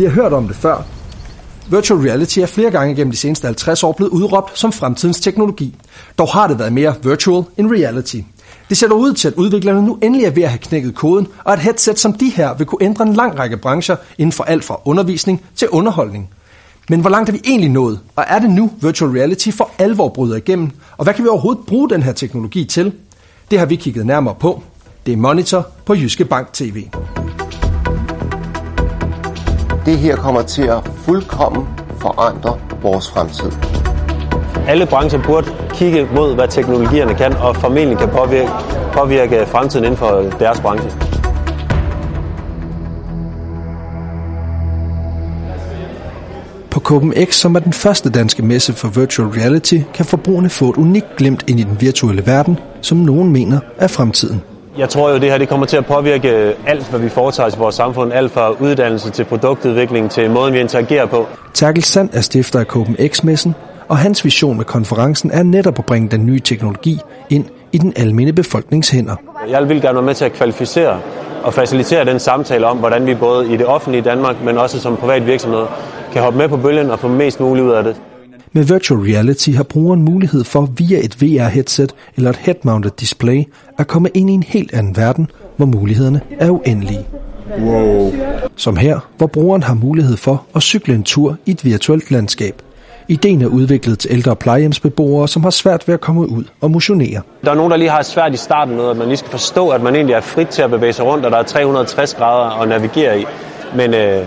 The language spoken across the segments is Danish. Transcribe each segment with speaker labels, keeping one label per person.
Speaker 1: Vi har hørt om det før. Virtual reality er flere gange gennem de seneste 50 år blevet udråbt som fremtidens teknologi. Dog har det været mere virtual end reality. Det ser dog ud til, at udviklerne nu endelig er ved at have knækket koden, og at headset som de her vil kunne ændre en lang række brancher inden for alt fra undervisning til underholdning. Men hvor langt er vi egentlig nået? Og er det nu virtual reality for alvor bryder igennem? Og hvad kan vi overhovedet bruge den her teknologi til? Det har vi kigget nærmere på. Det er Monitor på Jyske Bank TV.
Speaker 2: Det her kommer til at fuldkommen forandre vores fremtid.
Speaker 3: Alle brancher burde kigge mod, hvad teknologierne kan, og formentlig kan påvirke, påvirke fremtiden inden for deres branche.
Speaker 1: På CopenX, som er den første danske messe for virtual reality, kan forbrugerne få et unikt glimt ind i den virtuelle verden, som nogen mener er fremtiden.
Speaker 3: Jeg tror jo, det her det kommer til at påvirke alt, hvad vi foretager i vores samfund. Alt fra uddannelse til produktudvikling til måden, vi interagerer på.
Speaker 1: Terkel Sand er stifter af CopenX-messen, og hans vision med konferencen er netop at bringe den nye teknologi ind i den almindelige befolkningshænder.
Speaker 3: Jeg vil gerne være med til at kvalificere og facilitere den samtale om, hvordan vi både i det offentlige Danmark, men også som privat virksomhed, kan hoppe med på bølgen og få mest muligt ud af det.
Speaker 1: Med virtual reality har brugeren mulighed for via et VR-headset eller et head-mounted display at komme ind i en helt anden verden, hvor mulighederne er uendelige.
Speaker 4: Wow.
Speaker 1: Som her, hvor brugeren har mulighed for at cykle en tur i et virtuelt landskab. Ideen er udviklet til ældre plejehjemsbeboere, som har svært ved at komme ud og motionere.
Speaker 3: Der er nogen, der lige har svært i starten med, at man lige skal forstå, at man egentlig er frit til at bevæge sig rundt, og der er 360 grader at navigere i. Men øh,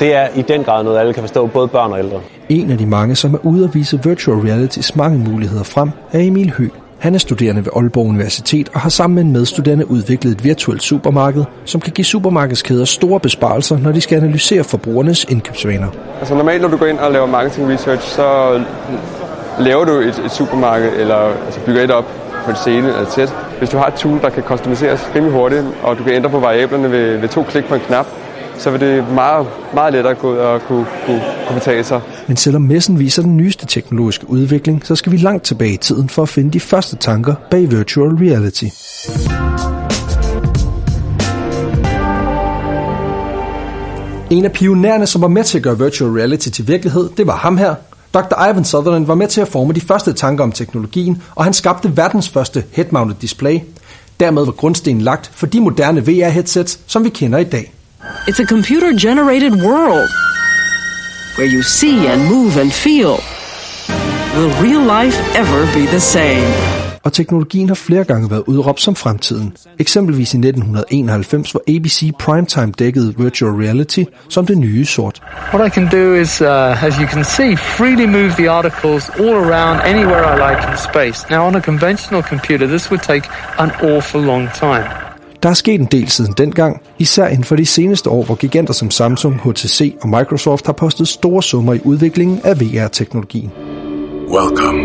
Speaker 3: det er i den grad noget, alle kan forstå, både børn og ældre.
Speaker 1: En af de mange, som er ude at vise virtual realities mange muligheder frem, er Emil Høgh. Han er studerende ved Aalborg Universitet og har sammen med en medstuderende udviklet et virtuelt supermarked, som kan give supermarkedskæder store besparelser, når de skal analysere forbrugernes indkøbsvaner.
Speaker 4: Altså normalt, når du går ind og laver marketing research, så laver du et, et supermarked, eller altså bygger et op på en scene eller et sæt. Hvis du har et tool, der kan customiseres rimelig hurtigt, og du kan ændre på variablerne ved, ved to klik på en knap, så vil det meget, meget lettere gå ud og kunne, kunne, kunne betale sig.
Speaker 1: Men selvom messen viser den nyeste teknologiske udvikling, så skal vi langt tilbage i tiden for at finde de første tanker bag virtual reality. En af pionererne, som var med til at gøre virtual reality til virkelighed, det var ham her. Dr. Ivan Sutherland var med til at forme de første tanker om teknologien, og han skabte verdens første head-mounted display. Dermed var grundstenen lagt for de moderne VR-headsets, som vi kender i dag.
Speaker 5: It's a computer generated world where you see and move and feel. Will real life ever be the same?
Speaker 1: Og teknologien har flere gange været udråbt som fremtiden. Eksempelvis i 1991, hvor ABC Primetime dækkede virtual reality som det nye sort.
Speaker 6: What I can do is, uh, as you can see, freely move the articles all around anywhere I like in space. Now on a conventional computer, this would take an awful long time.
Speaker 1: Der er sket en del siden dengang, især inden for de seneste år, hvor giganter som Samsung, HTC og Microsoft har postet store summer i udviklingen af VR-teknologien.
Speaker 7: Welcome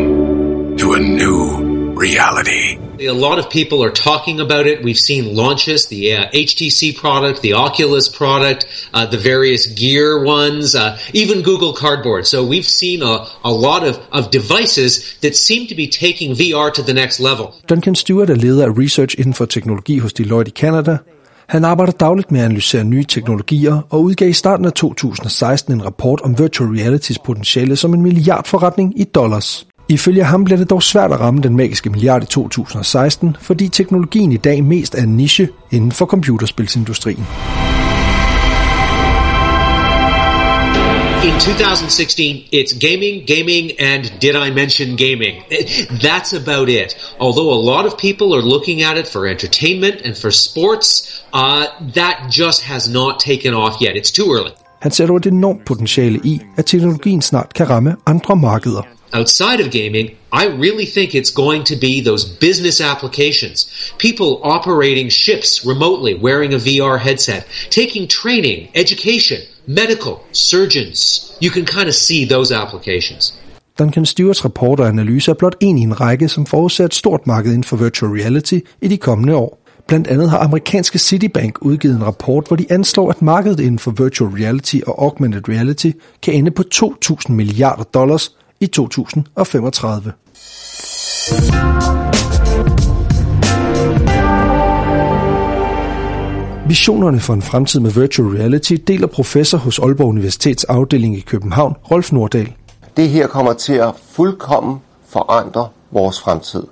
Speaker 7: to a new reality.
Speaker 8: A lot of people are talking about it. We've seen launches, the uh, HTC product, the Oculus product, uh, the various gear ones, uh, even Google Cardboard. So we've seen a, a lot of, of devices that seem to be taking VR to the next level.
Speaker 1: Duncan Stewart er leder af research inden for teknologi hos Deloitte i Canada. Han arbejder dagligt med at analysere nye teknologier og udgav i starten af 2016 en rapport om virtual realities potentiale som en milliardforretning i dollars. Ifølge ham bliver det dog svært at ramme den magiske milliard i 2016, fordi teknologien i dag mest er en niche inden for computerspilsindustrien.
Speaker 8: In 2016, it's gaming, gaming, and did I mention gaming? That's about it. Although a lot of people are looking at it for entertainment and for sports, uh, that just has not taken off yet. It's too early.
Speaker 1: Han ser dog et enormt potentiale i, at teknologien snart kan ramme andre markeder
Speaker 8: outside of gaming, I really think it's going to be those business applications. People operating ships remotely wearing a VR headset, taking training, education, medical, surgeons. You can kind of see those applications.
Speaker 1: Duncan Stewarts rapport og analyse er blot en i en række, som forudser et stort marked inden for virtual reality i de kommende år. Blandt andet har amerikanske Citibank udgivet en rapport, hvor de anslår, at markedet inden for virtual reality og augmented reality kan ende på 2.000 milliarder dollars i 2035. Visionerne for en fremtid med virtual reality deler professor hos Aalborg Universitets afdeling i København, Rolf Nordahl.
Speaker 2: Det her kommer til at fuldkommen forandre vores fremtid.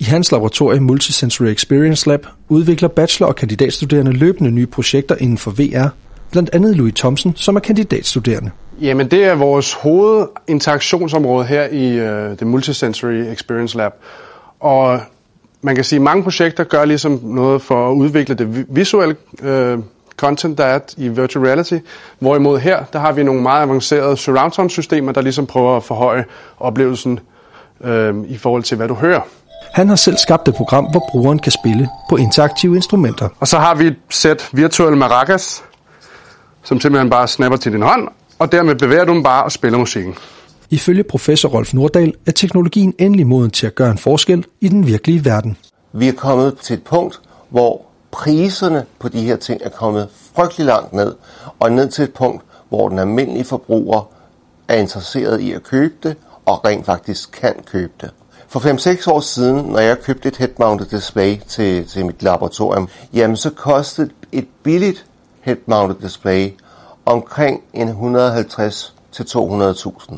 Speaker 1: I hans laboratorie Multisensory Experience Lab udvikler bachelor- og kandidatstuderende løbende nye projekter inden for VR, blandt andet Louis Thomsen, som er kandidatstuderende.
Speaker 9: Jamen det er vores hovedinteraktionsområde her i uh, det Multisensory Experience Lab. Og man kan sige, at mange projekter gør ligesom noget for at udvikle det visuelle uh, content, der er i virtual reality. Hvorimod her, der har vi nogle meget avancerede surround sound systemer, der ligesom prøver at forhøje oplevelsen uh, i forhold til, hvad du hører.
Speaker 1: Han har selv skabt et program, hvor brugeren kan spille på interaktive instrumenter.
Speaker 9: Og så har vi et sæt virtuelle maracas, som simpelthen bare snapper til din hånd, og dermed bevæger du dem bare og spiller musikken.
Speaker 1: Ifølge professor Rolf Nordahl er teknologien endelig moden til at gøre en forskel i den virkelige verden.
Speaker 2: Vi er kommet til et punkt, hvor priserne på de her ting er kommet frygtelig langt ned, og ned til et punkt, hvor den almindelige forbruger er interesseret i at købe det, og rent faktisk kan købe det. For 5-6 år siden, når jeg købte et head-mounted display til, til mit laboratorium, jamen så kostede et billigt head-mounted display omkring en 150 til 200.000.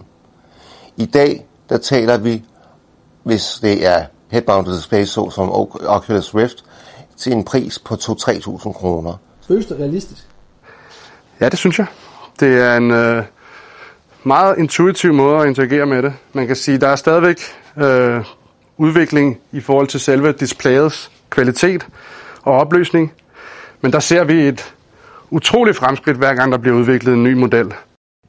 Speaker 2: I dag, der taler vi, hvis det er head-mounted display, så som Oculus Rift, til en pris på 2-3.000 kroner.
Speaker 1: Føles det realistisk?
Speaker 9: Ja, det synes jeg. Det er en øh, meget intuitiv måde at interagere med det. Man kan sige, der er stadigvæk øh, udvikling i forhold til selve displayets kvalitet og opløsning, men der ser vi et utroligt fremskridt, hver gang der bliver udviklet en ny model.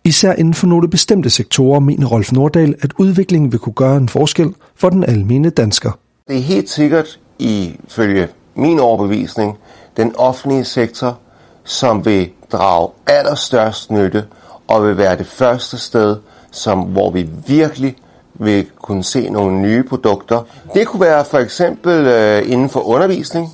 Speaker 1: Især inden for nogle bestemte sektorer mener Rolf Nordahl, at udviklingen vil kunne gøre en forskel for den almindelige dansker.
Speaker 2: Det er helt sikkert, ifølge min overbevisning, den offentlige sektor, som vil drage allerstørst nytte og vil være det første sted, som, hvor vi virkelig vil kunne se nogle nye produkter. Det kunne være for eksempel øh, inden for undervisning,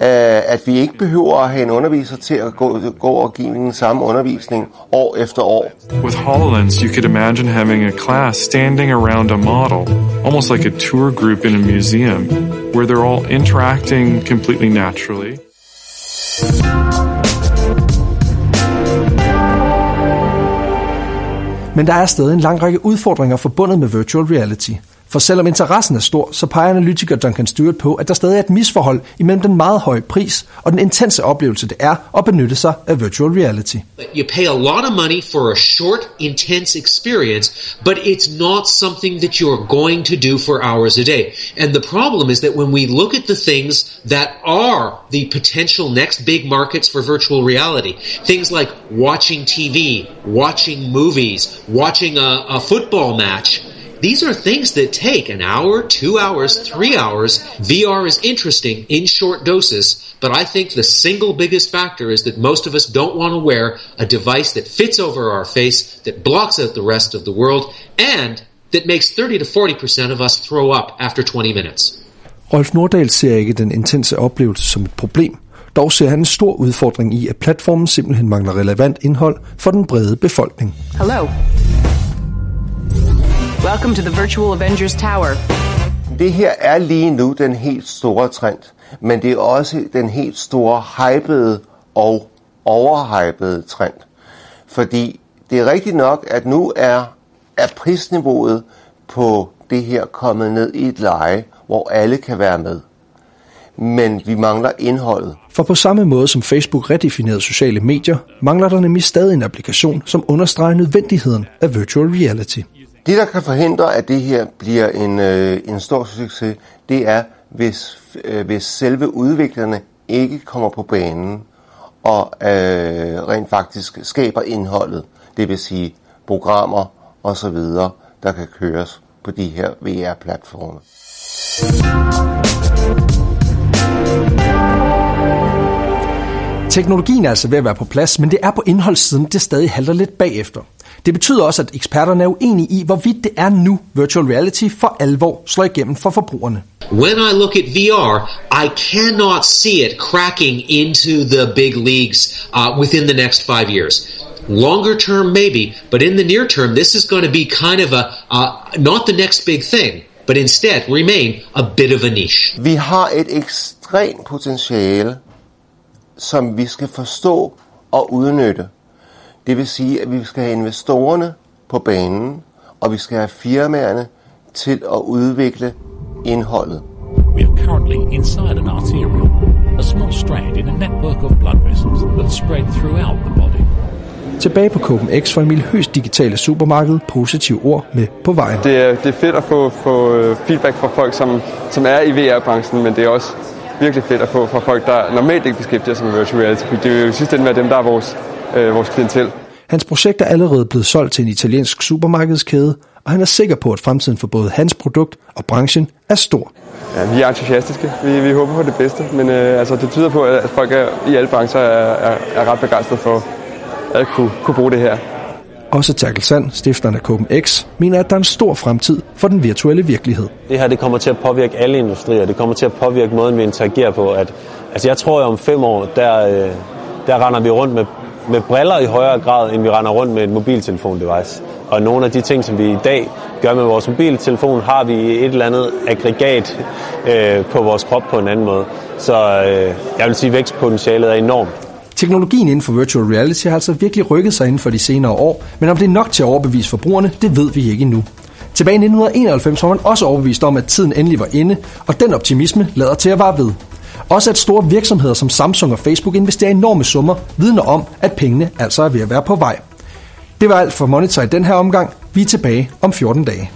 Speaker 2: at vi ikke behøver at have en underviser til at gå, gå og give den samme undervisning år efter år.
Speaker 10: With HoloLens, you could imagine having a class standing around a model, almost like a tour group in a museum, where they're all interacting completely naturally.
Speaker 1: Men der er stadig en lang række udfordringer forbundet med virtual reality. For selvom interessen er stor, så peger analytiker Duncan Stewart på, at der stadig er et misforhold imellem den meget høje pris og den intense oplevelse, det er at benytte sig af virtual reality.
Speaker 8: You pay a lot of money for a short, intense experience, but it's not something that you're going to do for hours a day. And the problem is that when we look at the things that are the potential next big markets for virtual reality, things like watching TV, watching movies, watching a, a football match, These are things that take an hour, two hours, three hours. VR is interesting in short doses, but I think the single biggest factor is that most of us don't want to wear a device that fits over our face, that blocks out the rest of the world, and that makes 30 to 40% of us throw up after 20 minutes.
Speaker 1: Rolf Nordahl ser ikke den intense oplevelse som et problem. Dog ser han en stor udfordring i, at platformen simpelthen mangler relevant indhold for den brede befolkning.
Speaker 11: Hello. Welcome to the Virtual Avengers Tower.
Speaker 2: Det her er lige nu den helt store trend, men det er også den helt store hypede og overhypede trend. Fordi det er rigtigt nok, at nu er, er prisniveauet på det her kommet ned i et leje, hvor alle kan være med. Men vi mangler indholdet.
Speaker 1: For på samme måde som Facebook redefinerede sociale medier, mangler der nemlig stadig en applikation, som understreger nødvendigheden af virtual reality.
Speaker 2: Det, der kan forhindre, at det her bliver en, øh, en stor succes, det er, hvis, øh, hvis selve udviklerne ikke kommer på banen og øh, rent faktisk skaber indholdet, det vil sige programmer osv., der kan køres på de her VR-platforme.
Speaker 1: Teknologien er altså ved at være på plads, men det er på indholdssiden, det stadig halter lidt bagefter. Det betyder også, at eksperterne er uenige i, hvorvidt det er nu virtual reality for alvor slår igennem for forbrugerne.
Speaker 8: When I look at VR, I cannot see it cracking into the big leagues uh, within the next five years. Longer term, maybe, but in the near term, this is going to be kind of a uh, not the next big thing, but instead remain a bit of a niche.
Speaker 2: Vi har et ekstremt potentiale som vi skal forstå og udnytte. Det vil sige, at vi skal have investorerne på banen, og vi skal have firmaerne til at udvikle indholdet.
Speaker 12: We are currently inside an arteriole, a small strand in a network of blood vessels that spread throughout the body.
Speaker 1: Tilbage på Copen X for Emil Høst digitale supermarked positive ord med på vejen.
Speaker 4: Det er, det er fedt at få, få øh, feedback fra folk, som, som er i VR-branchen, men det er også virkelig fedt at få fra folk, der normalt ikke beskæftiger sig med virtual reality. Det er jo i sidste ende dem, der er vores, øh, vores klientel.
Speaker 1: Hans projekt er allerede blevet solgt til en italiensk supermarkedskæde, og han er sikker på, at fremtiden for både hans produkt og branchen er stor.
Speaker 4: Ja, vi er entusiastiske. Vi, vi håber på det bedste, men øh, altså, det tyder på, at folk er, i alle brancher er, er, er ret begejstrede for at kunne, kunne bruge det her.
Speaker 1: Også Terkel Sand, stifteren af Copen X, mener, at der er en stor fremtid for den virtuelle virkelighed.
Speaker 3: Det her det kommer til at påvirke alle industrier. Det kommer til at påvirke måden, vi interagerer på. At, altså jeg tror, at om fem år, der, øh, der render vi rundt med, med briller i højere grad, end vi render rundt med et mobiltelefon-device. Og nogle af de ting, som vi i dag gør med vores mobiltelefon, har vi et eller andet aggregat øh, på vores krop på en anden måde. Så øh, jeg vil sige, at vækstpotentialet er enormt.
Speaker 1: Teknologien inden for virtual reality har altså virkelig rykket sig inden for de senere år, men om det er nok til at overbevise forbrugerne, det ved vi ikke endnu. Tilbage i 1991 var man også overbevist om, at tiden endelig var inde, og den optimisme lader til at vare ved. Også at store virksomheder som Samsung og Facebook investerer enorme summer, vidner om, at pengene altså er ved at være på vej. Det var alt for Monitor i den her omgang. Vi er tilbage om 14 dage.